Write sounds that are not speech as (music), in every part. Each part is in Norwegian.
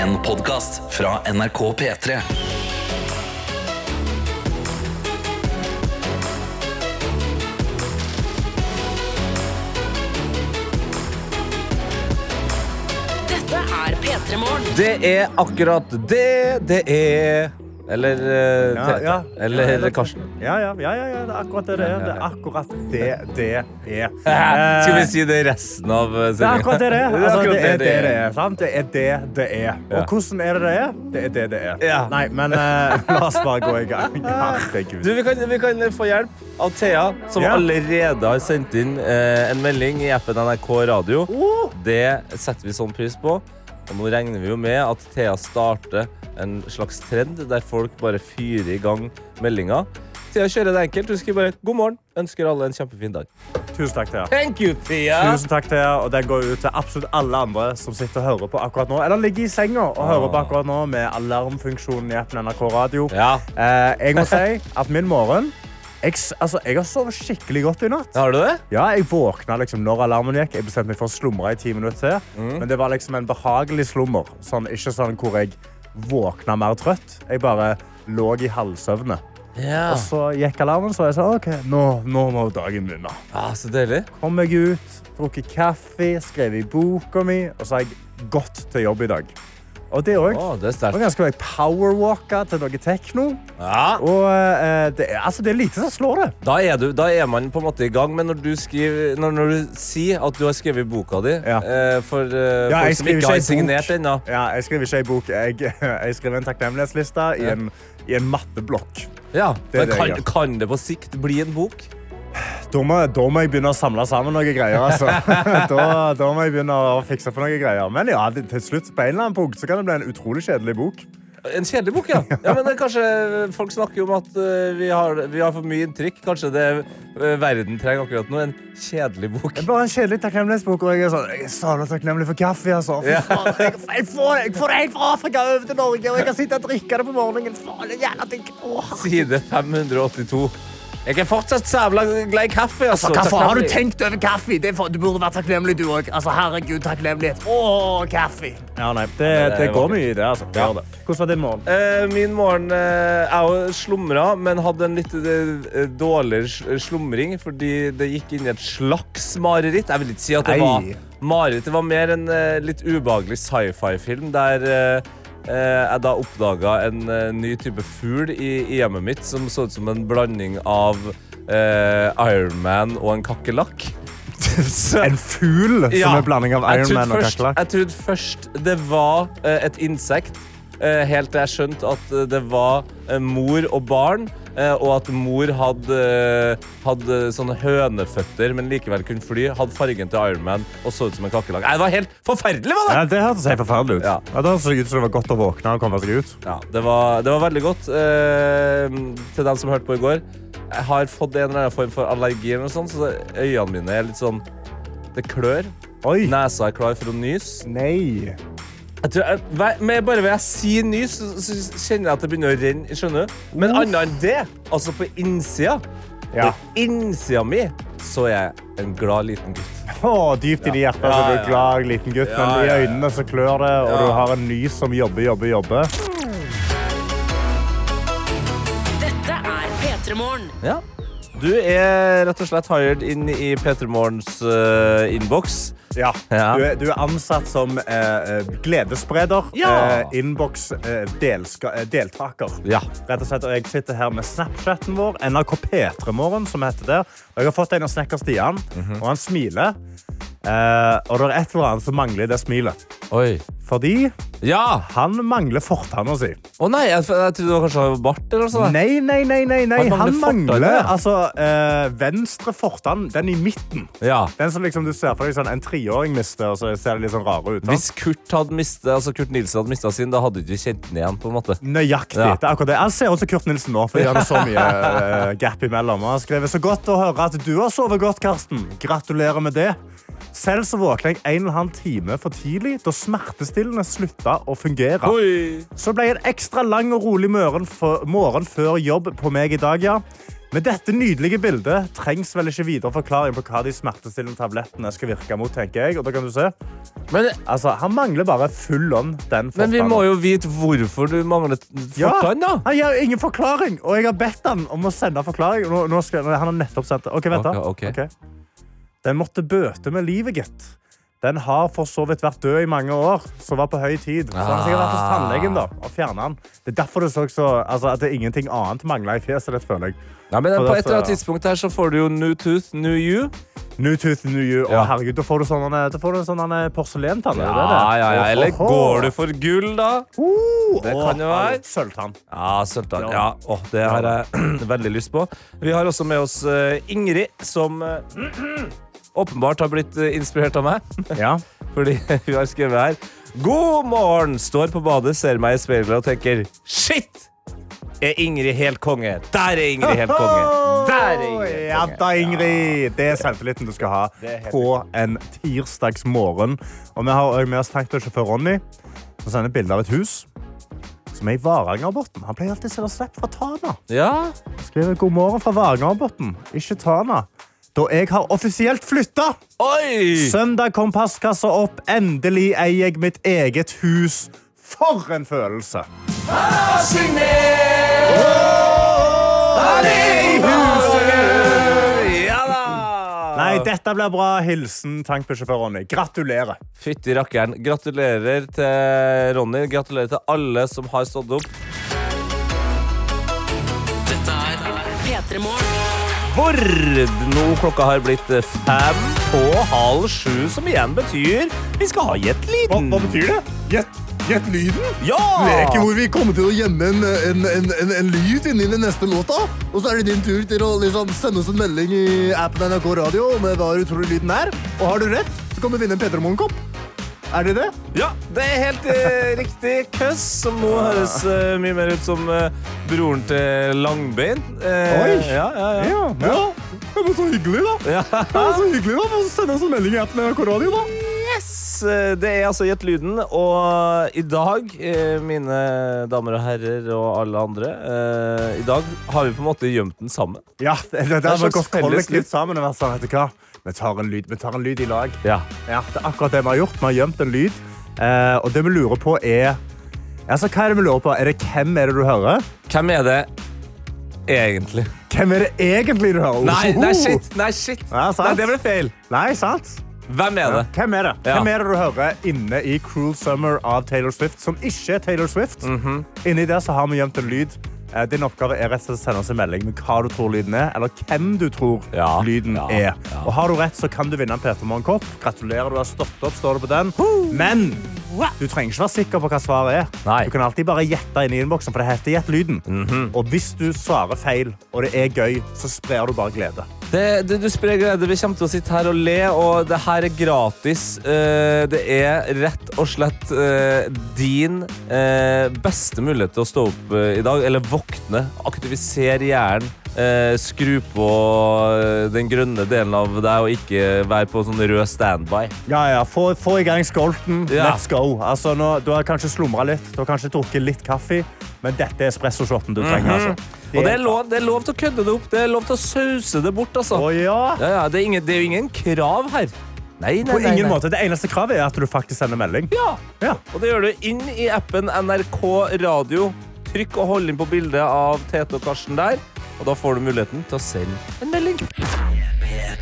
En podkast fra NRK P3. Dette er P3 Morgen. Det er akkurat det det er. Eller eh, Ja, Tete. ja. Eller Ja, Karsten. Ja, ja, ja, ja, ja, det er akkurat det det er. Det er akkurat det det er. (laughs) Skal vi Eh, si det resten av eh, Det er akkurat det det er. (laughs) Altså, det er det det er. Sant? Det er det det er. Og hvordan er det det er? Det er det det er. Nei, men uh, (laughs) la oss bare gå i gang. Herregud. Du, vi, kan, vi kan få hjelp av Thea, som Ja. allerede har sendt inn uh, en melding i appen NRK Radio. Oh. Det setter vi sånn pris på. Og nå regner vi jo med at Thea starter en slags trend der folk bare fyrer i gang meldinger. Thea kjører det enkelt. Hun skriver bare 'God morgen'. Ønsker alle en kjempefin dag. Tusen takk, Thea. Thank you, Thea. Tusen takk Thea. og Den går ut til absolutt alle andre som sitter og hører på akkurat nå. Eller ligger i senga og hører på akkurat nå med alarmfunksjonen i appen NRK Radio. Ja, Eh, jeg må (laughs) si at min morgen jeg, altså, jeg har sovet skikkelig godt i natt. har du det? Ja, jeg våkna liksom når alarmen gikk. Jeg bestemte meg for å slumre i ti minutter til. Men det var liksom en behagelig slummer. Sånn, ikke sånn hvor jeg våkna mer trøtt. Jeg bare lå i halvsøvne. Ja. Og så gikk alarmen, så jeg sa OK, nå, nå må dagen begynne. Ah, så deilig. Kom meg ut, drukket kaffe, skrev i boka mi, og så har jeg gått til jobb i dag. Og det òg. Oh, sterkt. ganske jeg powerwalka til noe tekno. Ja. Og eh, det, er- altså, det er lite som slår det. Da er, du, da er man på en måte i gang, men når du, skriver, når, når du sier at du har skrevet boka di Ja. eh, For eh, Ja, folk som ikke har signert ennå Ja, jeg skriver ikke ei bok. Jeg, (laughs) jeg skriver en takknemlighetsliste i en, i en matteblokk. ja. Det Men det kan, kan det på sikt bli en bok? Da må, da må jeg begynne å samle sammen noen greier. Altså. (laughs) Da, da må jeg begynne å fikse på noen greier. Men ja, til slutt på en eller annen punkt så kan det bli en utrolig kjedelig bok. En kjedelig bok, ja. (laughs) ja men kanskje Folk snakker om at eh, vi, har, vi har for mye inntrykk. Kanskje det eh, verden trenger akkurat nå. En kjedelig bok. Det er bare en kjedelig takknemlighetsbok, og jeg er, sånn, jeg er så takknemlig for kaffe. Altså. For Ja. faen, jeg, jeg, får, jeg får det helt fra Afrika over til Norge, og jeg kan sitte og drikke det på morgenen. Faen, jævla digg. Side 582. Jeg er fortsatt sabla glad i kaffe. Altså. Faen har du tenkt over kaffe? Det for, du burde vært takknemlig, du òg. Altså, herregud, takknemlighet. Å, kaffe. Ja, nei, det, det det går mye i det. altså. Ja. det. Hvordan var din morgen? Eh, min morgen eh, Jeg slumra, men hadde en litt eh, dårligere slumring fordi det gikk inn i et slags mareritt. Jeg vil ikke si at det Ei. var mareritt. Det var mer en eh, litt ubehagelig sci-fi-film der eh, jeg da oppdaga en eh, ny type fugl i, i hjemmet mitt som så ut som en blanding av eh, Ironman og en kakerlakk. (laughs) En fugl som Ja. er blanding av Ironman Iron Man og kakerlakk? jeg trodde først det var eh, et insekt, eh, helt til jeg skjønte at eh, det var eh, mor og barn. Eh, og at mor hadde, eh, hadde sånne høneføtter, men likevel kunne fly. Hadde fargen til Iron Man og så ut som en kakerlakk. Det var helt forferdelig! var det? Ja, det hørtes helt forferdelig ut. Ja. Ja. det hørtes ut som det var godt å våkne og komme seg ut. Ja, det var, det var veldig godt. Eh, til dem som hørte på i går. Jeg har fått en eller annen form for allergi, eller noe sånt, så øynene mine er litt sånn Det klør. Oi! Nesa er klar for å nyse. Nei. Jeg tror, jeg, med bare ved jeg sier nys, så, så kjenner jeg at det begynner å renne. skjønner du? Men annet enn det, altså på innsida Ja. På innsida mi så er jeg en glad liten gutt. Oh, dypt inni i hjertet Ja, så er ja. du glad liten gutt, Ja, men i ja, ja. øynene så klør det, og Ja. du har en nys som jobber, jobber, jobber. Dette er P3 Morgen. Du er rett og slett hired inn i P3 Morgens uh, innboks. Ja. Ja. Du, er, du er ansatt som uh, eh, gledesspreder. Ja. Uh, Innboks eh, eh, deltaker. Ja. Rett og slett, og jeg sitter her med Snapchatten vår, NRK P3morgen, som heter der. Og jeg har fått en av snekker Stian, Mhm. og han smiler. Eh, og det er et eller annet som mangler i det smilet. Oi. Fordi Ja! han mangler fortanna si. Å nei, jeg, jeg trodde det var kanskje bart eller noe sånt. Nei, nei, nei, nei, nei. Han mangler Han mangler fortann, altså, øh, venstre fortann, den i midten. Ja. Den som liksom du ser for deg sånn, en treåring mister, og så ser det litt sånn rare ut. sant? Hvis Kurt, hadde mistet, altså Kurt Nilsen hadde mista sin, da hadde du ikke kjent den igjen. på en måte. Nøyaktig. Ja. Det er akkurat det. Han ser ut som Kurt Nilsen nå, fordi han har så (laughs) mye eh, gap imellom. Han har skrevet så godt å høre at du har sovet godt, Karsten. Gratulerer med det. Selv så våkna jeg en eller annen time for tidlig da smertestillende slutta å fungere. Oi. Så ble en ekstra lang og rolig morgen, for, morgen før jobb på meg i dag, ja. Med dette nydelige bildet trengs vel ikke videre forklaring på hva de smertestillende tablettene skal virke mot, tenker jeg. Og da kan du se. Men, Altså, han mangler bare full on den men vi må jo vite hvorfor du mangler fortann, Ja, Han gir ingen forklaring, og jeg har bedt han om å sende forklaring. Nå, nå skal, han har nettopp sendt det. Ok, vent da. Okay, okay. Ok. Den måtte bøte med livet, gitt. Den har for så vidt vært død i mange år, så var på høy tid. Så han har sikkert vært hos Ah. tannlegen da, og fjernet den. Det er derfor det så så, altså, at det er ingenting annet mangla i fjeset ditt, føler jeg. Ja, men For på et eller annet tidspunkt her så får du jo new tooth, new you. New tooth, new you. Å, herregud, da får du sånne, da får du sånne det Ja, det? ja, ja. Eller går du for gull, da? Uh, Det kan jo være. Sølvtann. Ja, sølvtann. Ja. Ja, åh, det har jeg (clears throat) veldig lyst på. Vi har også med oss eh, Ingrid, som eh, (clears throat) åpenbart har blitt eh, inspirert av meg. Ja. (laughs) Fordi hun har skrevet her God morgen! Står på badet, ser meg i speilet og tenker Shit! Er Ingrid helt konge? Der er Ingrid helt konge. Der er Ingrid helt Ja da, Ingrid. Det er selvtilliten du skal ha på en tirsdagsmorgen. Og vi har med oss tankbilsjåfør Ronny, som sender bilde av et hus som er i Varangerbotn. Han pleier alltid å sende snap fra Tana. Ja, Skriver god morgen fra Varangerbotn, ikke Tana. Da jeg har offisielt flytta. Søndag kom passkassa opp. Endelig eier jeg mitt eget hus. For en følelse! Ja da! Nei, dette blir bra. Hilsen tankbilsjåfør Ronny. Gratulerer. Fytti rakkeren. Gratulerer til Ronny. Gratulerer til alle som har stått opp. Hvor nå klokka har blitt fem på halv sju, som igjen betyr vi skal ha Gjett lyden. Hva betyr det? Gjett, gjett lyden? Ja! Leke hvor vi kommer til å gjemme en, en, en, en, lyd inni den neste låta. Og så er det din tur til å liksom sende oss en melding i appen NRK Radio med hva du tror lyden er. Og har du rett, så kan du vinne en Peter Moen-kopp. Er det det? Ja, det er helt eh, (laughs) riktig. Køss, som nå høres eh, mye mer ut som eh, broren til Langbein. Eh, Oi. Ja, ja, ja. Ja. ja. men så hyggelig, da. ja. men så hyggelig da. Få Sende oss en melding i appen NRK Radio, da. Yes! eh, Det er altså Gjett lyden, og i dag, eh, mine damer og herrer og alle andre, eh, i dag har vi på en måte gjemt den sammen. Ja, det, det, det, er har slags gått felles kollektivt sammen sånn, vet du hva? Vi tar en lyd, vi tar en lyd i lag. Ja. Ja, det er akkurat det vi har gjort. Vi har gjemt en lyd. Eh, og det vi lurer på er Altså, hva er det vi lurer på? Er det hvem er det du hører? Hvem er det egentlig? Hvem er det egentlig du hører? Nei, nei, shit! Nei, shit. Ja. Nei, det ble feil. Nei, sant? Hvem er det? Hvem er det? Ja. Hvem er det du hører inne i Cruel Summer av Taylor Swift, som ikke er Taylor Swift? Mhm. Inni der så har vi gjemt en lyd. Eh, Din oppgave er rett og slett å sende oss en melding med hva du tror lyden er, eller hvem du tror Ja, lyden ja, er. ja. Og har du rett, så kan du vinne en Peter Morgen-kopp. Gratulerer, du har stått opp, står det på den. Men du trenger ikke være sikker på hva svaret er. Nei. Du kan alltid bare gjette inn i innboksen, for det heter Gjett lyden. Mhm. Og hvis du svarer feil, og det er gøy, så sprer du bare glede. Det, det, du sprer glede. Vi kommer til å sitte her og le, og det her er gratis. Eh, det er rett og slett eh, din eh, beste mulighet til å stå opp i dag, eller våkne. Aktivisere hjernen. Eh, skru på eh, den grønne delen av deg, og ikke være på sånn rød standby. Ja, ja. Få, få i gang skolten. Ja. Let's go. Altså, nå, du har kanskje slumra litt, du har kanskje drukket litt kaffe, men dette er espressoshoten du trenger. altså. Det Og det er, lov, det er lov til å kødde det opp. Det er lov til å sause det bort. altså. Å, ja. Ja, ja, det, er ingen, det er jo ingen krav her. Nei, nei, På ingen nei. måte. Det eneste kravet er at du faktisk sender melding. Ja. Ja. Og det gjør du inn i appen NRK Radio. Trykk og hold inn på bildet av Tete og Karsten der, og da får du muligheten til å sende en melding.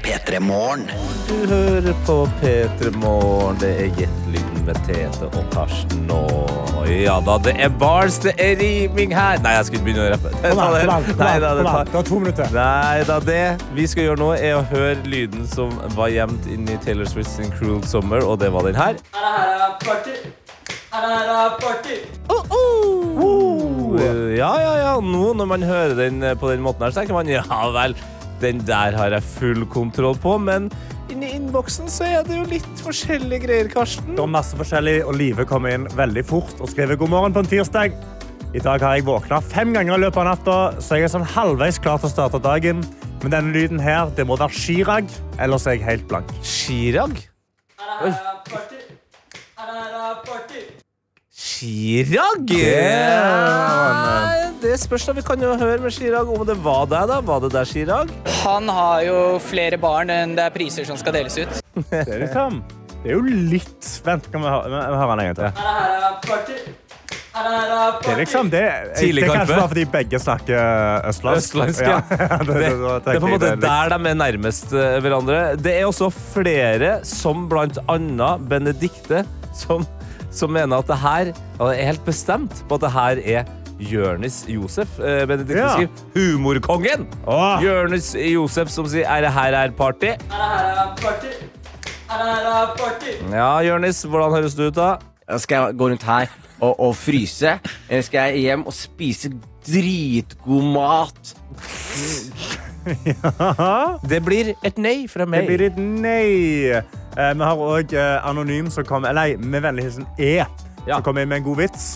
P3 Morgen. Du hører på P3 Morgen. Det er Jetlyden med Tete og Karsten nå. Ja da, det er bars, det er riming her. Nei, jeg skulle ikke begynne å rappe. An, kom Nei, da, det tar- Du har to minutter. Nei da, det vi skal gjøre nå, er å høre lyden som var gjemt inni Taylor Swifts sin Cruel Summer, og det var den her. Uh, Ja, ja, ja. Nå når man hører den eh, på den måten her, så tenker man ja vel, den der har jeg full kontroll på, men inni innboksen så er det jo litt forskjellige greier, Karsten. Det er masse forskjellig, og Live kommer inn veldig fort og skriver god morgen på en tirsdag. I dag har jeg våkna fem ganger i løpet av natta, så jeg er sånn halvveis klar til å starte dagen. Men denne lyden her, det må være Chirag, ellers er jeg helt blank. Chirag? Oi. Chirag? Ja, Ja, det spørs da. Vi kan jo høre med Chirag om det var deg, da. Var det deg, Chirag? Han har jo flere barn enn det er priser som skal deles ut. Det er liksom Det er jo litt Vent, kan vi høre, vi hører den en gang til? Det er liksom det, Tidlig det er kanskje bare fordi begge snakker østlandsk. Østlandsk, ja. (laughs) det, Det, det er på en måte der de er nærmest eh, hverandre. Det er også flere, som blant annet Benedikte, som, som mener at det her og er helt bestemt på at det her er Jørnis Josef. Eh, Benedikte Ja. skriver 'Humorkongen'. Åh. Jørnis Josef som sier 'Er det her er party'? Ja, Jørnis, hvordan høres du ut da? Skal jeg gå rundt her og, og fryse? Eller skal jeg hjem og spise dritgod mat? (laughs) Det blir et nei fra meg. Det blir et nei. Eh, vi har òg eh, Anonym som kom Nei, med vennlig hilsen E. Ja. Som kom inn med en god vits.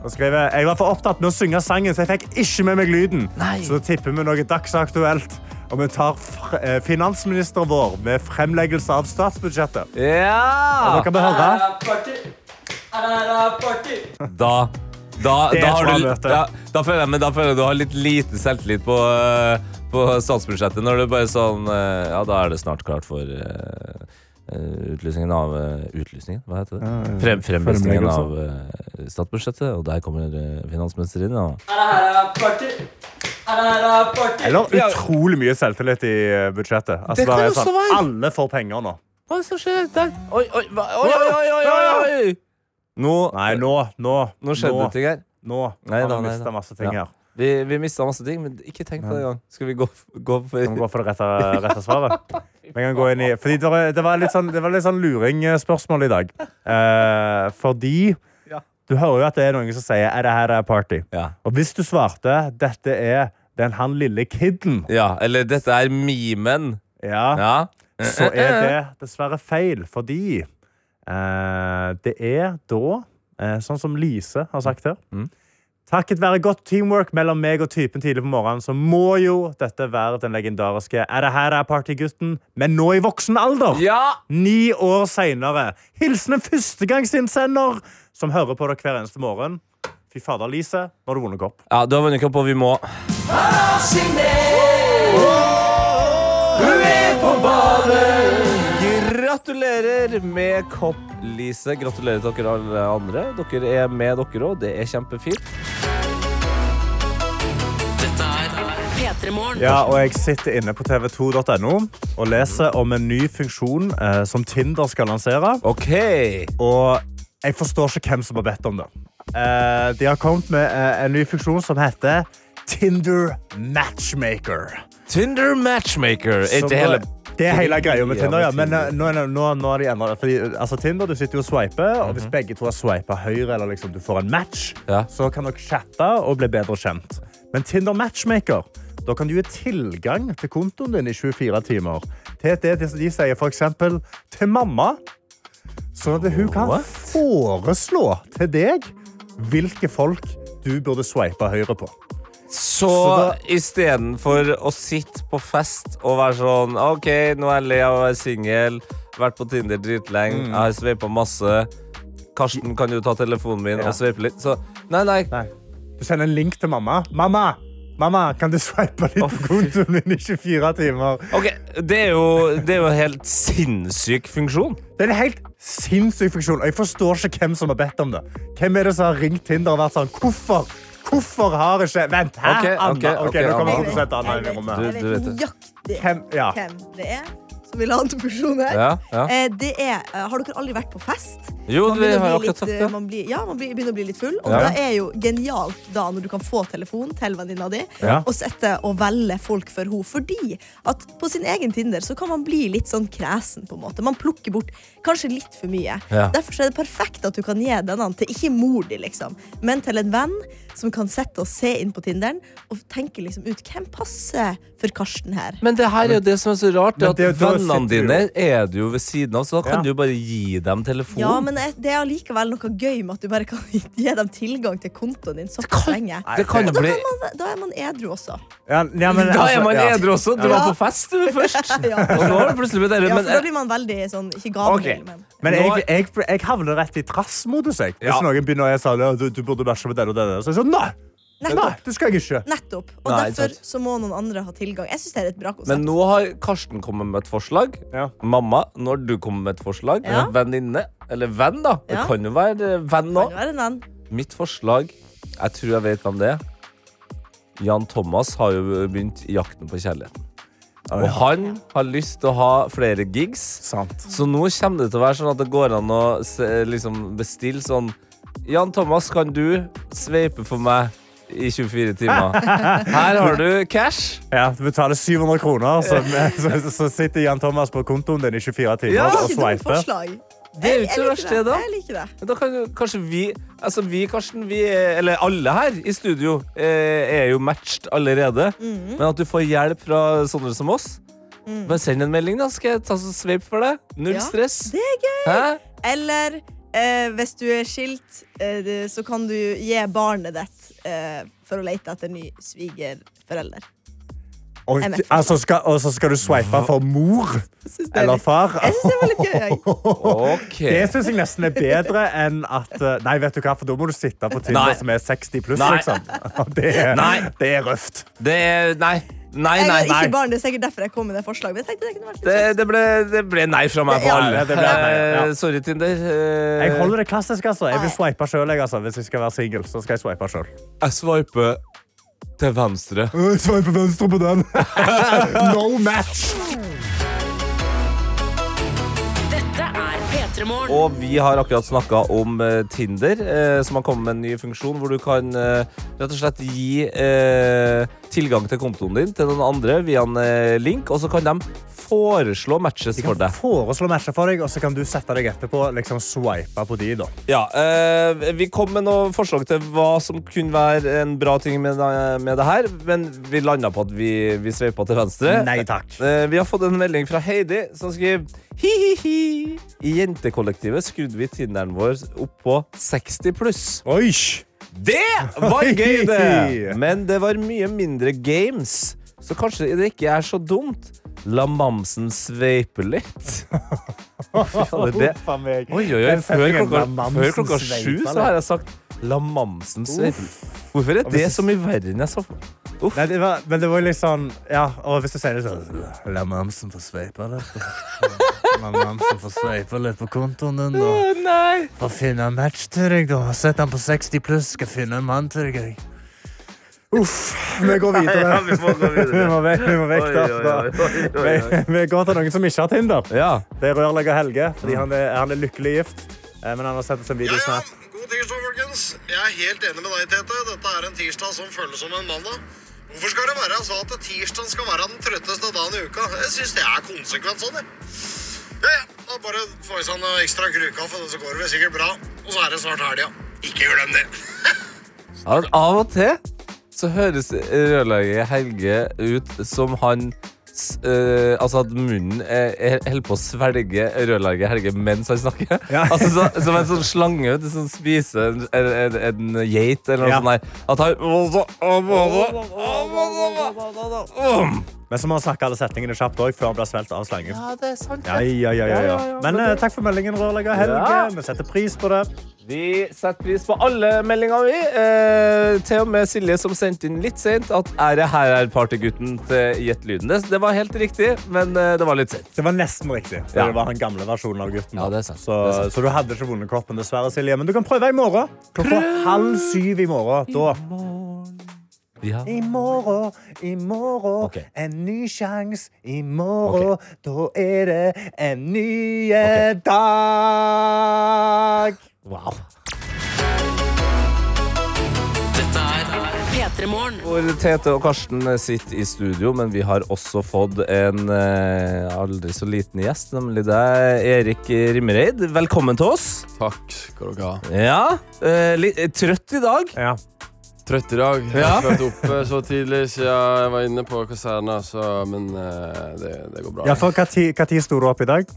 Og skriver, jeg var for opptatt med å synge sangen, så jeg fikk ikke med meg lyden. Nei. Så tipper vi noe dagsaktuelt. Og vi tar eh, finansministeren vår med fremleggelse av statsbudsjettet. Og Ja! da kan vi høre. Da da, Det da, har du, ja, da, føler jeg, men da føler jeg du har litt lite selvtillit på, eh, på statsbudsjettet. Når det bare sånn eh, Ja, da er det snart klart for eh, eh, utlysningen av Utlysningen? Hva heter det? Frem, fremvisningen av statsbudsjettet. Og der kommer finansministeren finansminister inn. Og Eller utrolig mye selvtillit i budsjettet. Altså, Det kan også sånn, være. Alle får penger nå. Hva er det som skjer der? Oi, oi, oi, oi, oi, oi, oi. Nå, Nei, nå, nå, nå skjedde det ting her. Nå nå har vi da. masse ting Ja. her. Vi, vi mista masse ting, men ikke tenk på det engang. Skal vi gå, gå Kan vi for gå for det rette, rette svaret? (laughs) Vi kan gå inn i, fordi det var, det var litt sånn, det var litt sånn luringspørsmål i dag. Eh, fordi du hører jo at det er noen som sier er det her er party. Ja. Og hvis du svarte dette er den han lille kidden, ja, eller dette er memen. ja, Ja. så er det dessverre feil. Fordi eh, det er da, eh, sånn som Lise har sagt her Mm. Takket være godt teamwork mellom meg og typen tidlig på morgenen, så må jo dette være den legendariske Er det her er partygutten, men nå i voksen alder. ja! Ni år seinere. Hilsen en førstegangsinnsender som hører på dere hver eneste morgen. Fy fader, Lise, nå har du vunnet kopp. Ja, du har vunnet kopp, og vi må Gratulerer med kopp, Lise. Gratulerer til dere alle andre. Dere er med, dere òg. Det er kjempefint. Dette P3 Morgen. Ja, og jeg sitter inne på tv2.no og leser om en ny funksjon eh, som Tinder skal lansere. OK. Og jeg forstår ikke hvem som har bedt om det. Eh, de har kommet med eh, en ny funksjon som heter Tinder Matchmaker. Tinder matchmaker. Er ikke hele det er hele greia med Tinder, ja. Men eh, nå, nå, nå har de endret det. Fordi, altså, Tinder, du sitter jo og swiper, og hvis begge to har swipet høyre, eller liksom, du får en match, Mhm. Ja. så kan dere chatte og bli bedre kjent. Men Tinder Matchmaker, da kan du gi tilgang til kontoen din i 24 timer. Til det de sier for eksempel til mamma, sånn at hun kan What? foreslå til deg hvilke folk du burde swipe høyre på. Så Så da- istedenfor å sitte på fest og være sånn OK, nå er jeg lei av å være singel, vært på Tinder dritlenge, jeg har sveipa masse. Karsten, kan du ta telefonen min Ja. og sveipe litt? Så nei, nei. Nei. Du sender en link til mamma. Mamma! Mamma, kan du swipe litt på kontoen min i 24 timer? Ok, Det er jo, det er jo en helt sinnssyk funksjon. Det er en helt sinnssyk funksjon, og jeg forstår ikke hvem som har bedt om det. Hvem er det som har ringt Tinder og vært sånn Hvorfor? Hvorfor har ikke Vent, hæ? Okay, Anna? Okay, Ok, ok, nå kommer Anna. produsent Anna inn i rommet. Jeg vet vet det. nøyaktig Hvem, ja. hvem det er som vil ha en person her. Ja, ja. Eh, det er, eh, har dere aldri vært på fest? Jo, Man begynner har litt, sagt det. eh, Man blir, ja, man begynner å bli litt full. Og Ja. det er jo genialt da når du kan få telefon til venninna di Ja. og sette og velge folk for henne. Fordi at på sin egen Tinder så kan man bli litt sånn kresen. på en måte Man plukker bort kanskje litt for mye. Ja. Derfor er det perfekt at du kan gi denne til ikke mor di, liksom, men til en venn som kan sette og se inn på Tinderen og tenke liksom ut hvem passer for Karsten her. Men det her er jo det som er så rart, Men at vennene dine er det jo ved siden av, så da kan Ja. du jo bare gi dem telefon. Ja, men det det er allikevel noe gøy med at du bare kan gi dem tilgang til kontoen din såpass kan- lenge. det kan Da, bli kan man, da er man edru også. Ja, ja, men, Da altså, er man ja. edru også. Du Ja. var på fest du (laughs) først. Ja, Og nå har du plutselig blitt edru. ja, for da blir man veldig sånn Ikke gammel, okay. men Men jeg, jeg, jeg havner rett i trassmodus. jeg. Hvis Ja. noen begynner å si at du, du burde bæsje på den og den, Så er jeg sånn, nei! Nei, det skal jeg ikke. Nettopp. Og Nei, derfor sant. så må noen andre ha tilgang. Jeg synes det er et bra konsept. Men nå har Karsten kommet med et forslag. Ja. Mamma, når du kommer med et forslag. Ja. Venninne. Eller venn, da. Det kan jo være eh, venn òg. Mitt forslag Jeg tror jeg vet hvem det er. Jan Thomas har jo begynt jakten på kjærligheten. Og han har lyst til å ha flere gigs. Sant. Så nå kommer det til å være sånn at det går an å liksom bestille sånn Jan Thomas, kan du sveipe for meg i 24 timer? Her har du cash. Ja, du betaler 700 kroner, så, så, så sitter Jan Thomas på kontoen din i 24 timer Ja. og sveiper. Det er jo ikke så verst, det, da. Jeg liker det. Da kan kanskje vi Altså vi, Karsten, vi er, eller alle her i studio eh, er jo matched allerede. Mhm. Men at du får hjelp fra sånne som oss Bare send en melding, da. Skal jeg ta så sveip for deg? Null Ja, stress. Det er gøy. Hæ? Eller eh, hvis du er skilt, eh, så kan du gi barnet ditt eh, for å lete etter ny svigerforelder. Og, er altså, skal, og så skal du sveipe for mor er eller far. Jeg syns det var litt gøy. Jeg. Det syns jeg nesten er bedre enn at eh, Nei, vet du hva, for da må du sitte på Tinder Nei. som er 60 pluss, liksom. (laughs) Det er, det er røft. Det er Nei. Nei, nei, nei. har ikke barn, Det er sikkert derfor jeg kom med det forslaget. Men jeg tenkte det kunne vært litt Det, sånn. det, ble, det ble nei fra meg på Ja, alle. det ble nei, ja. Eh, Sorry, Tinder. Eh, Jeg holder det klassisk, altså. Jeg vil swipe sjøl, altså. Hvis jeg skal være singel, så skal jeg swipe sjøl. jeg swiper til venstre. Sveipe venstre på den. (laughs) no match. Og vi har akkurat snakka om eh, Tinder, eh, som har kommet med en ny funksjon hvor du kan eh, rett og slett gi tilgang til kontoen din til noen andre via en link, og så kan de foreslå matches De for kan deg. foreslå matcher for deg, og så kan du sette deg etterpå liksom swipe på de. da. Ja, eh, vi kom med noen forslag til hva som kunne være en bra ting med, med det her, men vi landa på at vi, vi sveipa til venstre. Nei takk. Eh, Vi har fått en melding fra Heidi som skriver Hi-hi-hi. I jentekollektivet skrudde vi Tinderen vår opp på 60 pluss. Oi! Det var (laughs) gøy, det! Men det var mye mindre games. Så kanskje det ikke er så dumt. La mamsen sveipe litt. (laughs) Det. Oi, oi, oi. Før klokka, før klokka sju så har jeg sagt La mamsen sveipe. Hvorfor er Og det som så mye verre enn jeg så for Nei, det var, men det var litt sånn Ja, og hvis du sier det sånn La mamsen få sveipe litt. La mamsen få sveipe litt på kontoen din. Nei! Få finne en match til deg, da. Sett den på 60 pluss. Skal finne en mann til deg. Uff. Vi går videre. (laughs) Ja, vi må gå videre. Vi må vekk, vi må vekk derfra. Vi, vi går til noen som ikke har Tinder. Ja. Det er rørlegger Helge, fordi han er, han er lykkelig gift. Eh, Men han har sett oss en video Ja, ja. snart. God tirsdag, folkens. Jeg er helt enig med deg, Tete. Dette er en tirsdag som føles som en mandag. Hvorfor skal det være sånn at tirsdag skal være den trøtteste dagen i uka? Jeg syns det er konsekvent sånn, jeg. Ja, ja. Da bare få i seg en ekstra krukaffe, så går det vel sikkert bra. Og så er det snart helga. ja. Ikke glem det. (laughs) Ja, av og til så høres rørlegger Helge ut som han eh, altså at munnen er, er, holder på å svelge rørlegger Helge mens han snakker. Ja. Altså så, Som en sånn slange vet som spiser en, en, en geit eller noe Ja. sånt. Der. At han Men så må han snakke alle setningene kjapt òg før han blir svelget av slangen. Ja, det er sant. Ja, ja, ja, ja. Men eh, takk for meldingen, rørlegger Helge. Vi setter pris på det. Vi setter pris på alle meldinger, vi. Eh, til og med Silje som sendte inn litt sent at er det her er partygutten til Gjett lyden. Det, det var helt riktig, men eh, det var litt sent. Det var nesten riktig. Ja. Det var den gamle versjonen av gutten. Ja, det er sant. Så, Det er sant. så du hadde ikke vunnet koppen, dessverre, Silje. Men du kan prøve i morgen. Klokka halv syv i morgen. Da. Ja. I morgen, i morgen, Ok. en ny sjanse. I morgen, da er det en ny dag. Wow. Dette er P3 Morgen. Hvor Tete og Karsten sitter i studio, men vi har også fått en eh, aldri så liten gjest, nemlig deg, Erik Rimmereid. Velkommen til oss. Takk skal dere ha. Ja, eh, litt trøtt i dag. Ja. Trøtt i dag. Jeg har vært oppe så tidlig siden jeg var inne på kaserna, så Men eh, det, det går bra. Ja, for Når sto du opp i dag?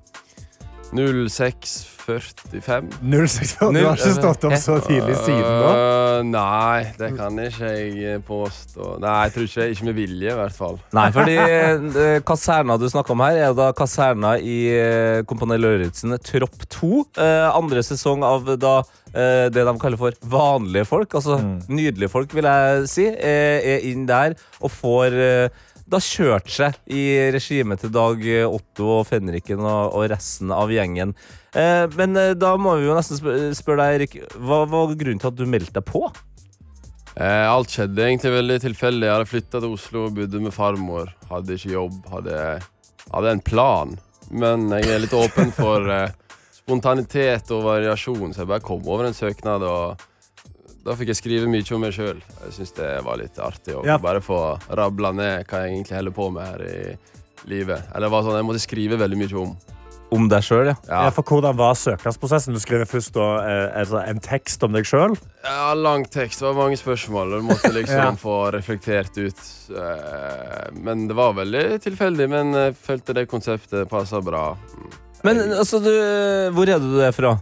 06.45. 06.40. Du har ikke stått opp så tidlig siden da? Uh, nei, det kan ikke jeg påstå. Nei, jeg tror ikke, ikke med vilje, i hvert fall. Nei, fordi eh, kaserna du snakker om her, er da kaserna i eh, Kompani Lauritzen Tropp 2. Eh, andre sesong av da eh, det de kaller for vanlige folk. Altså nydelige folk, vil jeg si. eh, er inn der og får eh, da kjørt seg i regimet til Dag Otto og Fenriken og, og resten av gjengen. Eh, men eh, da må vi jo nesten spørre spør deg, Erik, hva var grunnen til at du meldte deg på? Eh, alt skjedde egentlig veldig tilfeldig. Jeg hadde flytta til Oslo, bodde med farmor. Hadde ikke jobb, hadde, hadde en plan. Men jeg er litt åpen for eh, spontanitet og variasjon, så jeg bare kom over en søknad. og da fikk jeg skrive mye om meg sjøl. Jeg syns det var litt artig å Ja. bare få rabla ned hva jeg egentlig holder på med her i livet. Eller det var sånn, Jeg måtte skrive veldig mye om. Om deg sjøl, ja. Ja, Ja, for Hvordan var søknadsprosessen? Du skriver først da, eh, altså, en tekst om deg sjøl. Ja, lang tekst. Det var mange spørsmål, og du måtte (laughs) liksom Ja. få reflektert ut. Eh, Men det var veldig tilfeldig, men jeg følte det konseptet passa bra. Men altså, du, hvor er du er fra?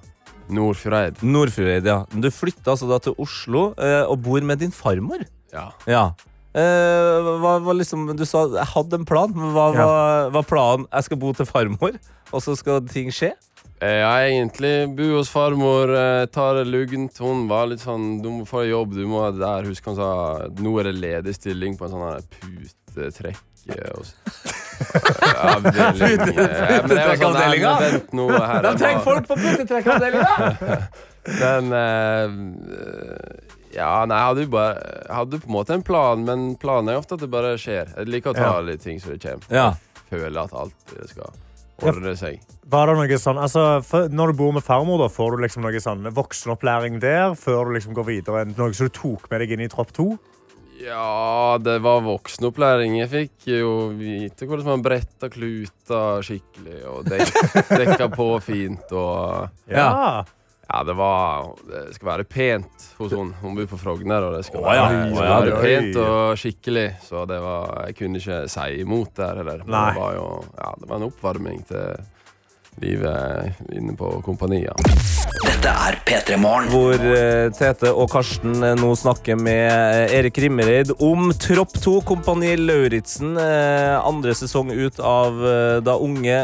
Nordfjordeid. Nordfjordeid, ja. Du flytta altså da til Oslo eh, og bor med din farmor. Ja. Ja. Eh, hva var liksom, du sa jeg hadde en plan, men hva Ja. var var planen? Jeg skal bo til farmor, og så skal ting skje? Eh, Jeg egentlig bo hos farmor, eh, tar det lugnt. Hun var litt sånn Du må få jobb, du må der. Husker hun sa nå er det ledig stilling på en sånn her putetrekk. (laughs) eh, Da eh, var sånn, jeg må- folk på putetrekkavdelinga! (laughs) Men uh, Ja, nei, jeg hadde jo bare Jeg hadde på en måte en plan, men planen er ofte at det bare skjer. Jeg liker å ta Ja. litt ting som det kommer. Ja. Føler at alt skal ordne seg. Var det noe sånn, altså, når du bor med farmor, da, får du liksom noe sånn voksenopplæring der før du liksom går videre? Noe som du tok med deg inn i tropp to? Ja, det var voksenopplæring. Jeg fikk jo vite hvordan man bretta kluta skikkelig og dek (laughs) dekka på fint og Ja. Ja, det var Det skal være pent hos hun. Hun bor på Frogner, og det skal være, ja. det skal være oi. pent og skikkelig. Så det var Jeg kunne ikke si imot der heller. Men Nei. Det var jo Ja, det var en oppvarming til livet inne på kompanier. Dette er P3 Morgen. Hvor eh, Tete og Karsten eh, nå snakker med eh, Erik Rimmereid om Tropp 2, Kompani Lauritzen. andre sesong ut av da unge,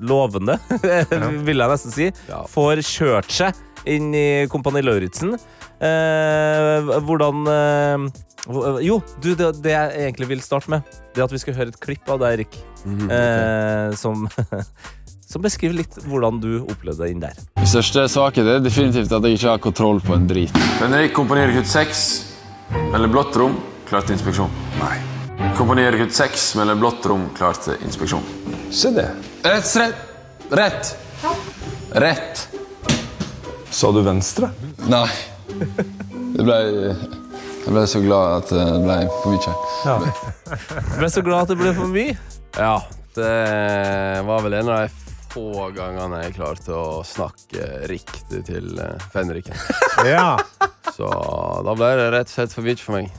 lovende, (laughs) vil jeg nesten si, Ja. får kjørt seg inn i Kompani Lauritzen. Eh, hvordan hvor- Jo, du, det, det jeg egentlig vil starte med, det er at vi skal høre et klipp av deg, Erik. Mm, okay. eh, som, (laughs) som beskriver litt hvordan du opplevde det inn der. Min største svakhet er definitivt at jeg ikke har kontroll på en drit. Henrik komponerer kutt 6 eller blått rom, klar til inspeksjon. Nei. Komponerer kutt 6 melder blått rom, klar til inspeksjon. Se det. Rett, rett. Rett. Rett. Sa du venstre? Nei. Det ble, jeg ble så glad at det ble for mye. Jeg ble så glad at det ble for mye. Ja, det var vel en av de få gangene jeg klarte å snakke riktig til eh, fenriken. Ja. Så da ble det rett og slett for mye for meg.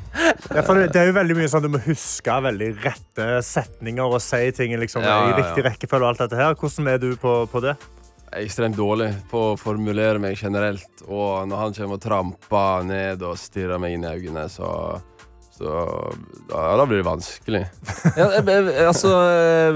Ja, for det, det er jo veldig mye sånn Du må huske veldig rette setninger og si ting liksom, Ja, ja, i riktig rekkefølge. og alt dette her. Hvordan er du på, på det? Er ekstremt dårlig på å formulere meg generelt. Og når han kommer og tramper ned og stirrer meg inn i øynene, så, så da, da blir det vanskelig. (laughs) Ja, jeg, jeg, altså,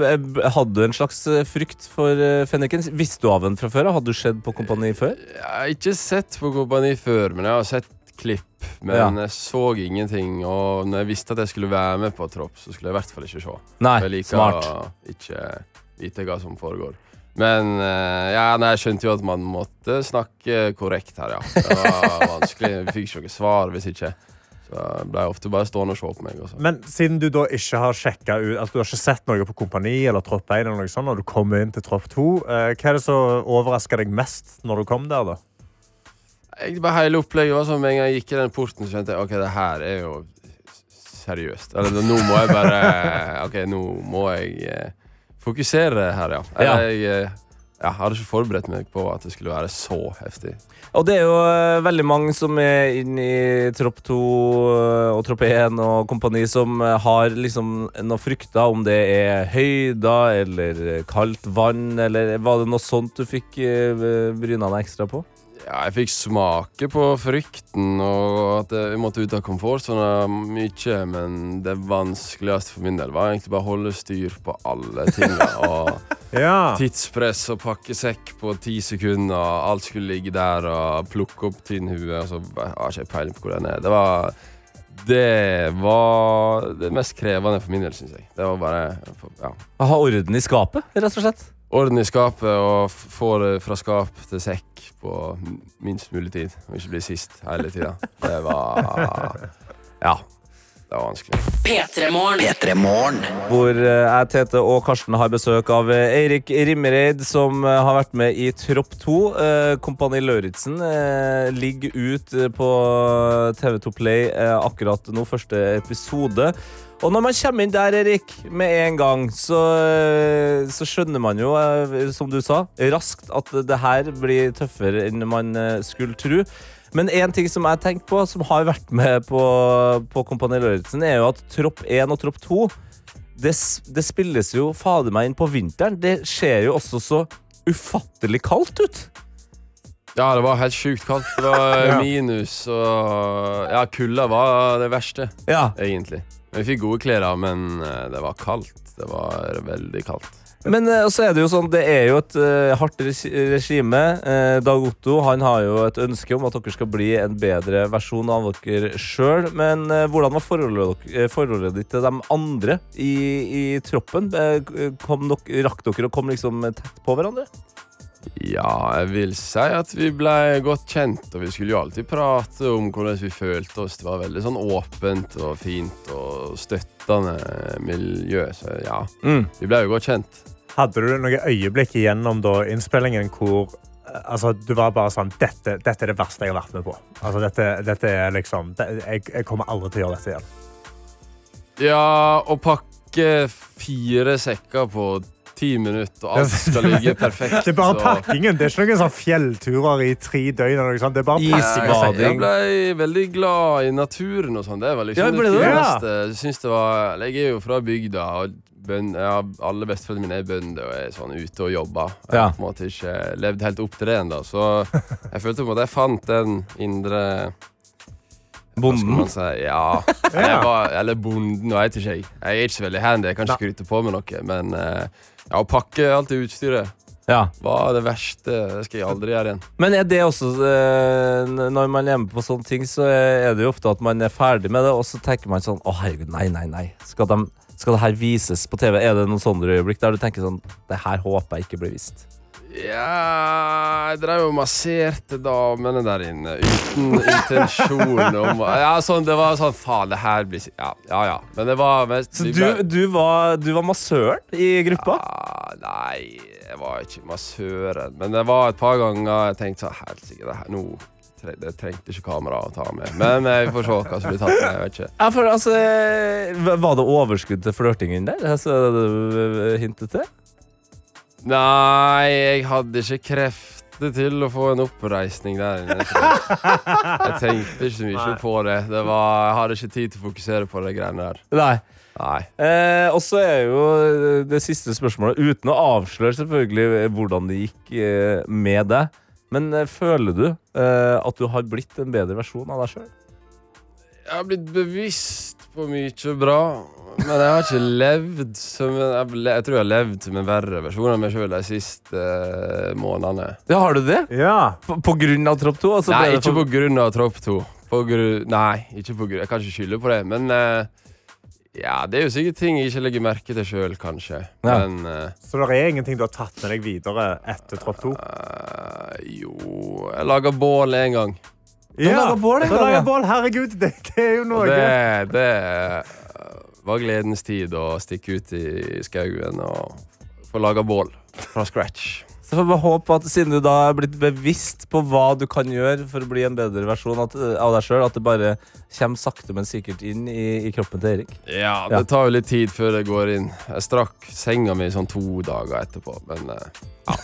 jeg hadde en slags eh, frykt for fenniken. Visste du av den fra før? Hadde du sett på Kompani før? Jeg har ikke sett på Kompani før, men jeg har sett klipp. Men Ja. jeg så ingenting. Og når jeg visste at jeg skulle være med på Tropp, så skulle jeg i hvert fall ikke se. Nei, jeg liker smart. ikke vite hva som foregår. Men eh, ja, nei, jeg skjønte jo at man måtte snakke korrekt her, ja. Det var (laughs) vanskelig. Vi fikk ikke noe svar hvis ikke. Så jeg ble ofte bare stående og se på meg. Også. Men siden du da ikke har sjekket ut altså, Du har ikke sett noe på Kompani eller Tropp 1, eller noe sånt, når du kom inn til Tropp 2, eh, hva er det som overraska deg mest når du kom der? da? Jeg, bare hele opplegget var sånn Med en gang jeg gikk i den porten, så skjønte jeg ok, det her er jo seriøst. Eller nå må jeg bare (laughs) Ok, nå må jeg eh, fokusere her, ja. Eller jeg jeg hadde ikke forberedt meg på at det skulle være så heftig. Og det er jo eh, veldig mange som er inne i Tropp 2 og Tropp 1 og kompani som eh, har liksom noe frykter om det er høyder eller kaldt vann, eller var det noe sånt du fikk eh, bryna deg ekstra på? Ja, jeg fikk smake på frykten og at jeg måtte ut av komfortsona mye, men det vanskeligste for min del var egentlig bare å holde styr på alle tinga. (laughs) Og Ja. Tidspress og pakkesekk på ti sekunder. og Alt skulle ligge der og plukke opp tinnhue. Og så har ikke jeg peiling på hvor den er. Det var det var det mest krevende for min del, syns jeg. Det var bare ja. Å ha orden i skapet, rett og slett. Orden i skapet og får fra skap til sekk på minst mulig tid. Og ikke bli sist hele tida. Det var (laughs) Ja. Det var vanskelig. P3morgen. Hvor eh, jeg, Tete og Karsten har besøk av eh, Eirik Rimmereid, som eh, har vært med i Tropp 2. Eh, Kompani Lauritzen ligger ut på TV2 Play akkurat nå, første episode. Og når man kommer inn der, Erik, med en gang, så, så skjønner man jo, som du sa, raskt at det her blir tøffere enn man skulle tro. Men en ting som jeg tenker på, som har vært med på, på Kompani Lauritzen, er jo at tropp 1 og tropp 2 det, det spilles jo fader meg inn på vinteren. Det ser jo også så ufattelig kaldt ut. Ja, det var helt sjukt kaldt. Det var (laughs) minus og Ja, kulda var det verste, Ja. egentlig. Vi fikk gode klær, men eh, det var kaldt. Det var veldig kaldt. Men eh, så er det jo sånn, det er jo et uh, hardt regime. Uh, Dag Otto han har jo et ønske om at dere skal bli en bedre versjon av dere sjøl. Men uh, hvordan var forholdet, forholdet ditt til de andre i, i troppen? Kom dere, rakk dere å komme liksom tett på hverandre? Ja, jeg vil si at vi ble godt kjent, og vi skulle jo alltid prate om hvordan vi følte oss. Det var veldig sånn åpent og fint og støttende miljø, så ja. Mm. Vi ble jo godt kjent. Hadde du noen øyeblikk gjennom innspillingen hvor eh, altså, du var bare sånn dette, dette er det verste jeg har vært med på. Altså, dette, dette er liksom det, jeg, jeg kommer aldri til å gjøre dette igjen. Ja, å pakke fire sekker på ti minutter, og (laughs) alt skal ligge perfekt. Det er bare pakkingen. Det er ikke noen sånn fjellturer i tre døgn. Eller noe sånt. Det er bare pakkingen. Jeg ble veldig glad i naturen og sånn. Det var liksom Ja, det det? fineste. Jeg synes det var Jeg er jo fra bygda, og bønd, ja, alle besteforeldrene mine er bønder og er sånn ute og jobber. Jeg Ja. har på en måte ikke levd helt opp til det ennå, så jeg følte på en måte jeg fant den indre Bonden? Si? Ja. (laughs) Var, eller bonden, nå vet ikke jeg. Jeg er ikke så veldig handy, jeg kan ikke skryte på med noe, men eh, ja, å pakke alt det utstyret Ja. var det verste. Det skal jeg aldri gjøre igjen. Men er det også eh, Når man er med på sånne ting, så er det jo ofte at man er ferdig med det, og så tenker man sånn Å, herregud, nei, nei, nei. Skal, de, skal det her vises på TV? Er det noen sånne øyeblikk der du tenker sånn Det her håper jeg ikke blir vist? Ja, jeg drev og masserte damene der inne uten intensjon om Ja, sånn, det var sånn Faen, det her blir Ja, ja. ja. Men det var mest Så du, du, var, du var massøren i gruppa? Ja, nei, jeg var ikke massøren. Men det var et par ganger jeg tenkte sånn Helsike, det her nå Det trengte ikke kamera å ta med. Men eh, vi får se hva som blir tatt med. Vet ikke. Ja, for altså Var det overskudd til flørtingen der? Altså, det hintet til? Nei, jeg hadde ikke krefter til å få en oppreisning der inne. Jeg Jeg tenkte ikke så mye Nei. på det. det var, jeg hadde ikke tid til å fokusere på de greiene der. Nei. Nei. Eh, og så er jo det siste spørsmålet, uten å avsløre selvfølgelig hvordan det gikk eh, med deg, men eh, føler du eh, at du har blitt en bedre versjon av deg sjøl? Jeg har blitt bevisst på mye bra, men jeg har ikke (laughs) levd som en, jeg, jeg tror jeg har levd som en verre versjon av meg sjøl de siste eh, månedene. Ja, har du det? På, på grunn av Tropp 2? Altså, nei, ikke for- på grunn av Tropp 2. På grunn, nei, ikke på grunn Jeg kan ikke skylde på det, men eh, ja, det er jo sikkert ting jeg ikke legger merke til sjøl, kanskje. Ja. Men uh, Så det er ingenting du har tatt med deg videre etter Tropp 2? jo Jeg laga bål en gang. Du lager bål en du gang, lager ja. bål, herregud, det, det er jo noe. det, det eh, var gledens tid å stikke ut i skauen og få laga bål fra scratch. Så får vi håpe at siden du da er blitt bevisst på hva du kan gjøre for å bli en bedre versjon av deg sjøl, at det bare kommer sakte, men sikkert inn i, i kroppen til Erik. Ja, det tar jo litt tid før det går inn. Jeg strakk senga mi sånn to dager etterpå, men eh, ja.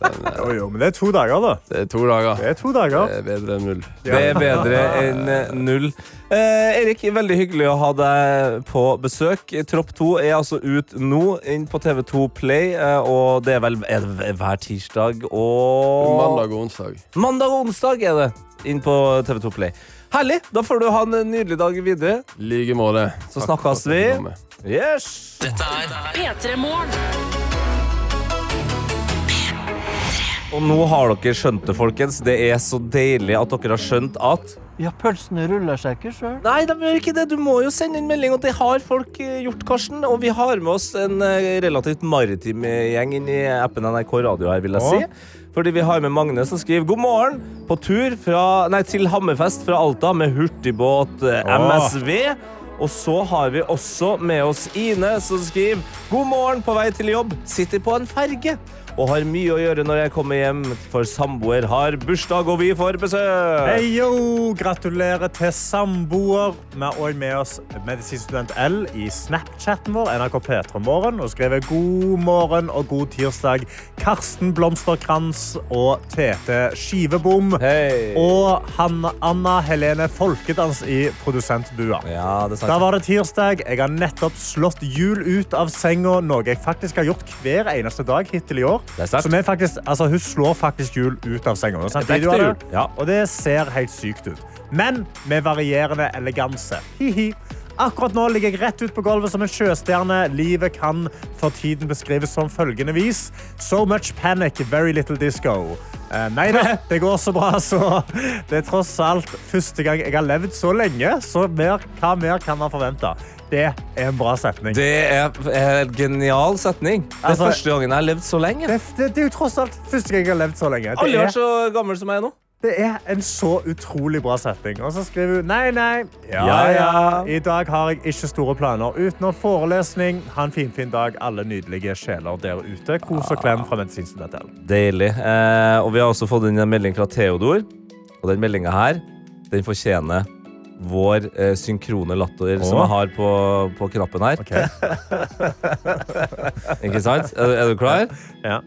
Jo, jo, men det er to dager, da. det er to dager. Det er to dager. Det er bedre enn null. Det er bedre enn eh, null. Eh, Erik, veldig hyggelig å ha deg på besøk. Tropp 2 er altså ut nå, inn på TV2 Play, eh, og det er vel er det hver tirsdag og Mandag og onsdag. Mandag og onsdag er det inn på TV2 Play. Herlig! Da får du ha en nydelig dag videre. Like måte. Så snakkes vi. Yes! Dette er P3 Morgen. Og nå har dere skjønt det, folkens. Det er så deilig at dere har skjønt at Ja, pølsene ruller seg ikke sjøl. Nei, de gjør ikke det. Du må jo sende inn melding, og det har folk eh, gjort, Karsten. Og vi har med oss en eh, relativt maritim eh, gjeng inn i appen NRK Radio her, vil jeg ja. si. Fordi vi har med Magne som skriver God morgen på tur fra, nei, til Hammerfest fra Alta med hurtigbåt MSV. Ja. Og så har vi også med oss Ine som skriver God morgen på vei til jobb. Sitter på en ferge og har mye å gjøre når jeg kommer hjem, for samboer har bursdag, og vi får besøk. Hei, yo! Gratulerer til samboer. Vi har òg med oss medisinstudent L i Snapchatten vår, NRK P3 Morgen, og skriver god morgen og god tirsdag. Karsten Blomsterkrans og Tete Skivebom. Hei. Og Hanna, Anna Helene Folkedans i produsentbua. Ja, det sant. Da var det tirsdag. Jeg har nettopp slått hjul ut av senga, noe jeg faktisk har gjort hver eneste dag hittil i år. Det. Så faktisk, altså, hun slår faktisk hjul ut av senga. Det, det, Og det ser helt sykt ut. Men med varierende eleganse. Hi-hi. Akkurat nå ligger jeg rett ut på gulvet som en sjøstjerne. Livet kan for tiden beskrives som følgende vis. So much panic, very little disco. Eh, nei da, (laughs) det går så bra, så det er tross alt første gang jeg har levd så lenge, så mer, hva mer kan man forvente? Det er en bra setning. Det er en genial setning. Det er Altså- første gangen jeg har levd så lenge. Det, det, det er jo tross alt første gang jeg har levd så lenge. Aldri vært så gammel som jeg er nå. Det er en så utrolig bra setning. Og så skriver hun nei, nei. Ja, Ja, ja. I dag har jeg ikke store planer utenom forelesning. Ha en finfin fin dag, alle nydelige sjeler der ute. Kos og klem fra medisinstudent L. Deilig. Eh, og vi har også fått inn en melding fra Theodor. Og den meldinga her, den fortjener vår eh, synkrone latter som jeg har på, på knappen her. (laughs) Ikke sant? Er, er du klar? Ja.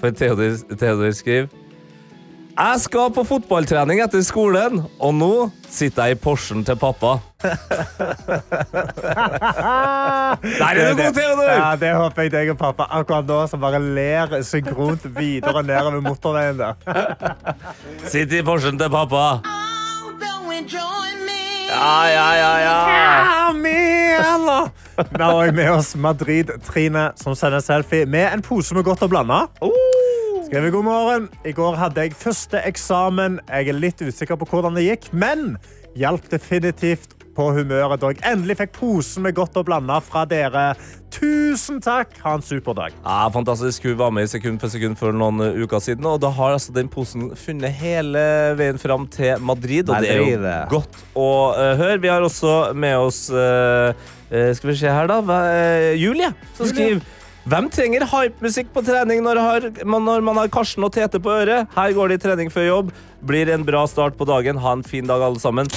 For Theodor, Theodor skriver Jeg skal på fotballtrening etter skolen, og nå sitter jeg i Porschen til pappa. (laughs) Der er du god, Theodor! Ja, det håper jeg deg og pappa akkurat nå, som bare ler synkront videre nedover motorveien der. (laughs) Sitt i Porschen til pappa. Ja, ja, ja, ja. Igjen! Vi har òg med oss Madrid-Trine, som sender selfie med en pose med godt og blanda. Skriver god morgen. I går hadde jeg første eksamen. Jeg er litt usikker på hvordan det gikk, men hjalp definitivt på humøret da jeg endelig fikk posen med godt og blanda fra dere. Tusen takk! Ha en super dag. Ja, fantastisk. Hun var med i Sekund for sekund for noen uker siden, og da har altså den posen funnet hele veien fram til Madrid, og det er jo godt å uh, høre. Vi har også med oss uh, uh, Skal vi se her, da. Hva, uh, Julie, som skriver hvem trenger hypemusikk på trening når, har, man- når man har Karsten og Tete på øret? Her går det i trening før jobb. Blir en bra start på dagen. Ha en fin dag, alle sammen.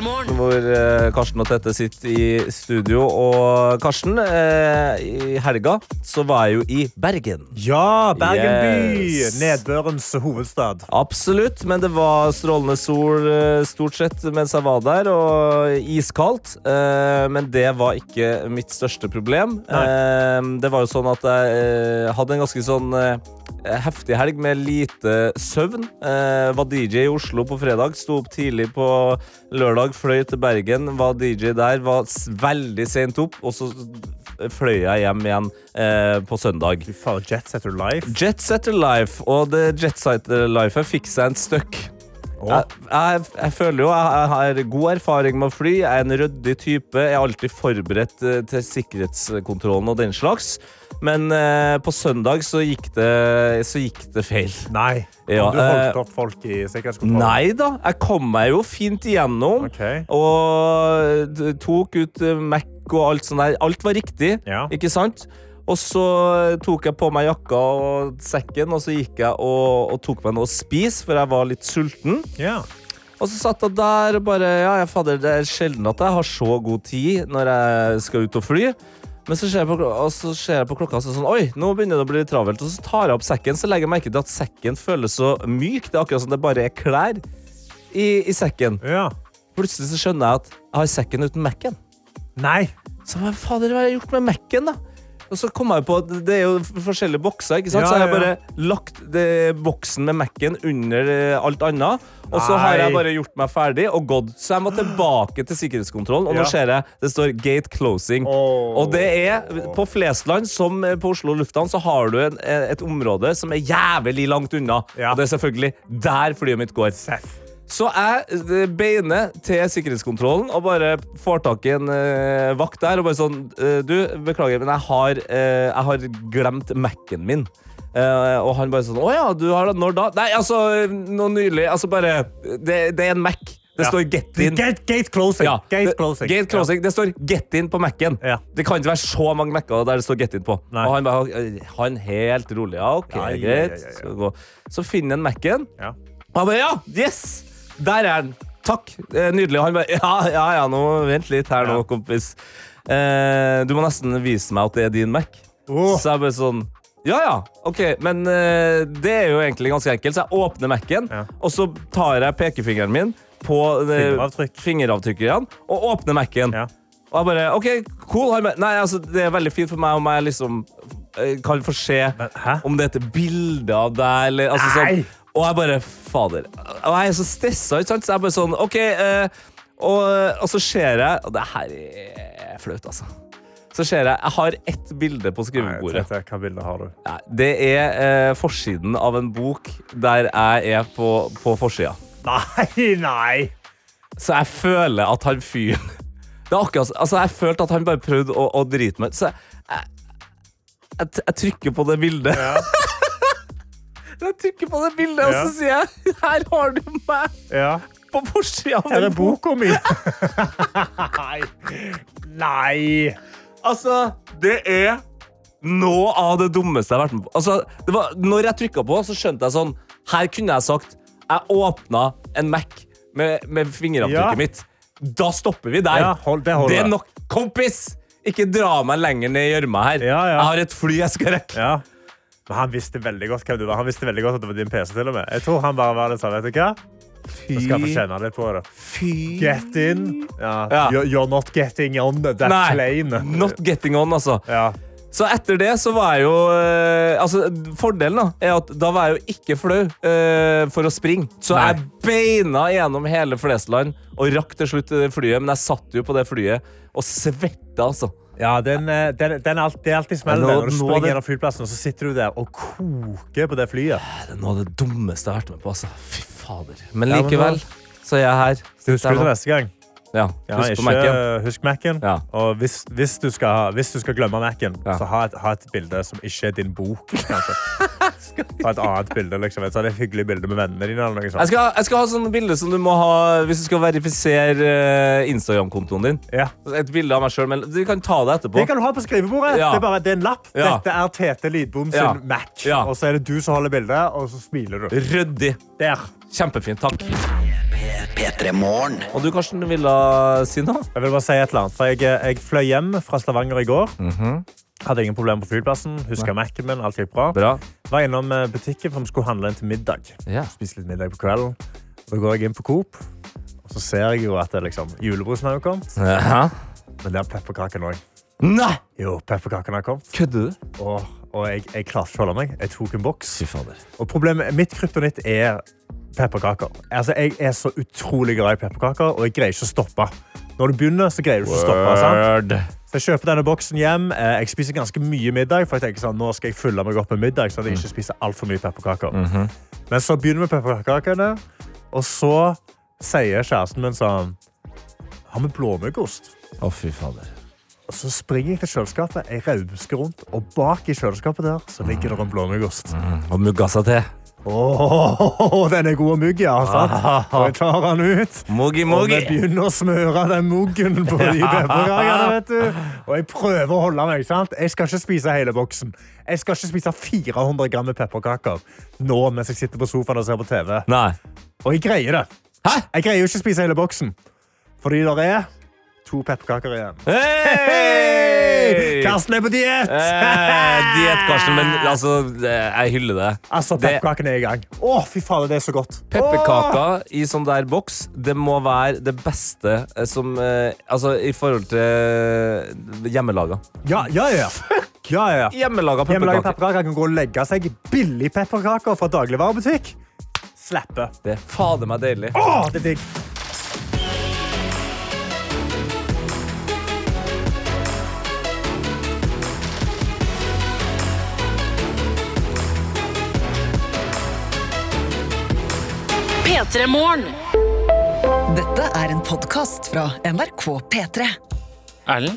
Hvor eh, Karsten og Tette sitter i studio. Og Karsten, eh, i helga så var jeg jo i Bergen. Ja, Bergen by! Yes. Nedbørens hovedstad. Absolutt, men det var strålende sol eh, stort sett mens jeg var der, og iskaldt. Eh, Men det var ikke mitt største problem. Eh, Det var jo sånn at jeg eh, hadde en ganske sånn eh, heftig helg med lite søvn. Eh, Var DJ i Oslo på fredag, sto opp tidlig på lørdag, fløy til Bergen, var DJ der, var veldig sent opp, og så fløy jeg hjem igjen eh, på søndag. Jetsetter Life. Jetsetter Life, og det Jetsetter Life fikk seg en støkk. Jeg, jeg, jeg føler jo jeg, har god erfaring med å fly. Jeg er en ryddig type. Jeg er alltid forberedt eh, til sikkerhetskontrollen og den slags. Men eh, på søndag så gikk det, så gikk det feil. Nei. Ja, du eh, holdt opp folk i sikkerhetskontrollen? Nei da, jeg kom meg jo fint igjennom. Og tok ut eh, Mac og alt sånt der. Alt var riktig, ikke sant? Og så tok jeg på meg jakka og sekken, og så gikk jeg og, og tok meg noe å spise, for jeg var litt sulten. Og så satt jeg der og bare Ja, jeg fader, det er sjelden at jeg har så god tid når jeg skal ut og fly. Men så ser jeg på, så ser jeg på klokka og så sånn Oi, nå begynner det å bli litt travelt. Og så tar jeg opp sekken, så legger jeg merke til at sekken føles så myk. Det er akkurat som det bare er klær i, i sekken. Plutselig så skjønner jeg at jeg har sekken uten Mac-en. Nei. Så hva fader hva har jeg gjort med Mac-en, da? Og så kom jeg på at det er jo forskjellige bokser, ikke sant? Ja, så har jeg ja, bare lagt det, boksen med Mac-en under eh, alt annet. Og så har jeg bare gjort meg ferdig og gått. Så jeg må tilbake til sikkerhetskontrollen, og nå ser jeg det står 'gate closing'. Og det er På Flesland, som på Oslo lufthavn, så har du en, et område som er jævlig langt unna. Og det er selvfølgelig der flyet mitt går. Så jeg beiner til sikkerhetskontrollen og bare får tak i en uh, vakt der og bare sånn eh, Du, beklager, men jeg har, uh, jeg har glemt Mac-en min. Og han bare sånn Å ja, du har det når da? Nei, altså, nå nylig. Altså bare Det, det er en Mac. Det Ja. står 'get in'. Gate, gate closing. Ja, Gate closing. Gate closing. Det står 'get in' på Mac-en. Ja. Det kan ikke være så mange Mac-er der det står 'get in' på. Nei. Og han bare Han helt rolig. Ja, OK, Ja, ja, ja, greit. ja, ja. Så finner han Mac-en. Ja. Og han bare Ja, yes! Der er den. Takk. Eh, Nydelig. Han bare Ja, ja, ja, nå vent litt her nå, kompis. Eh, du må nesten vise meg at det er din Mac. Så jeg bare sånn ja, ja, ok, men eh, det er jo egentlig ganske enkelt. Så jeg åpner Mac-en, og så tar jeg pekefingeren min på Fingeravtrykk. fingeravtrykket igjen, og åpner Mac-en. Og jeg bare OK, cool. Nei, altså, det er veldig fint for meg om jeg liksom eh, kan få se om det er et bilde av deg, eller altså, sånn. Og jeg bare Fader. Og jeg er så stressa, ikke sant? Så jeg bare sånn OK. eh, og, og så ser jeg Og det her er flaut, altså. Så ser jeg Jeg har ett bilde på skrivebordet. Nei, Hva bilde har du? Ja, Det er eh, forsiden av en bok der jeg er på, på forsida. Nei, nei! Så jeg føler at han fyren Det er akkurat Altså, jeg følte at han bare prøvde å, å drite meg. Så jeg, jeg, jeg, jeg trykker på det bildet. Jeg trykker på det bildet, og så sier jeg Her har du meg! Ja. På forsida av en er boka mi! Nei. Nei. Altså, det er noe av det dummeste jeg har vært med på. Altså, det var, når jeg trykka på, så skjønte jeg sånn Her kunne jeg sagt Jeg åpna en Mac med, med fingeravtrykket Ja. mitt. Da stopper vi der. Ja, hold- det holder. er nok. Kompis! Ikke dra meg lenger ned i gjørma her. Jeg har et fly jeg skal rekke. Ja. Men han visste veldig godt hvem du var. Han visste veldig godt at det var din PC. til og med. Jeg tror han bare var litt sånn, vet du hva? Så skal få kjenne litt på det. Get in. Ja. Ja. You're, you're not getting on that Nei, plane. Not getting on, altså. Ja. Så etter det så var jeg jo eh, Altså, Fordelen da er at da var jeg jo ikke flau eh, for å springe. Så Nei. jeg beina gjennom hele Flesland og rakk til slutt det flyet. Men jeg satt jo på det flyet og svetta, altså. Ja, den, eh, den, den er alltid, det er alltid smell Når du springer det- gjennom flyplassen, og så sitter du der og koker på det flyet. Det er noe av det dummeste jeg har vært med på. altså. Fy fader. Men likevel så er jeg her. Du husker det neste gang? Ja, Ja, husk på ikke. Husk Mac-en. Og hvis, hvis, du skal, hvis du skal glemme Mac-en, så ha et, ha et bilde som ikke er din bok. Ha (laughs) et annet bilde. liksom. Et et hyggelig bilde med vennene dine. Jeg skal, jeg skal ha sånne bilder som du må ha hvis du skal verifisere eh, Instagram-kontoen din. Et bilde av meg sjøl, men du kan ta det etterpå. Det kan du ha på skrivebordet. Ja. Det, er bare, det er en lapp. Ja. Dette er Tete Lidbom sin Ja. Mac. Ja. Og så er det du som holder bildet, og så smiler du. Ryddig. Kjempefint. Takk. P3 Morgen. Og du, Karsten, ville si noe? Jeg vil bare si et eller annet. For jeg, jeg fløy hjem fra Stavanger i går. Hadde ingen problemer på flyplassen. Huska Mac-en min. Alt gikk bra. Bra. Var innom eh, butikken for vi skulle handle inn til middag. Ja. Spise litt middag på kvelden. Da går jeg inn på Coop, og så ser jeg jo at det liksom, julebrusen har kommet. Ja. Men det er pepperkakene òg. Nei! Jo, pepperkakene har kommet. Kødder du? Og, og jeg, jeg klarte ikke å holde meg. Jeg tok en boks. Fy fader. Og problemet, mitt kryptonitt er pepperkaker. Altså, jeg er så utrolig glad i pepperkaker, og jeg greier ikke å stoppe. Når du begynner, så greier du ikke å stoppe. sant? Så jeg kjøper denne boksen hjem. Eh, Jeg spiser ganske mye middag, for jeg tenker sånn, nå skal jeg fylle meg opp med middag, så jeg ikke spiser alt for mye pepperkaker. Mhm. Men så begynner vi med pepperkakene, og så sier kjæresten min sånn, har vi blåmuggost? Å, fy fader. Og så springer jeg til kjøleskapet, jeg rausker rundt, og bak i kjøleskapet der, så ligger det en blåmuggost. Og mugga seg til. Oh, den er god mugg, ja. Sant? Og jeg tar den ut. Muggi, Og vi begynner å smøre den muggen på de pepperkakene. vet du. Og jeg prøver å holde meg. sant? Jeg skal ikke spise hele boksen. Jeg skal ikke spise 400 gram med pepperkaker nå mens jeg sitter på sofaen og ser på TV. Nei. Og jeg greier det. Hæ? Jeg greier jo ikke å spise hele boksen. Fordi det er to pepperkaker igjen. Hey! Karsten er på diett! Eh, Diett, Karsten, men altså, jeg hyller det. Altså, pepperkakene er i gang. Å, fy fader, det er så godt. Pepperkaker i sånn der boks, det må være det beste eh, som eh, Altså, i forhold til hjemmelaga. Ja, ja, ja. Ja, ja. Hjemmelaga pepperkaker. pepperkaker kan gå og legge seg. Billig pepperkaker fra dagligvarebutikk. Slappe. Det er fader meg deilig. Åh, det er digg. P3 Morgen. Dette er en podkast fra NRK P3. Erlend,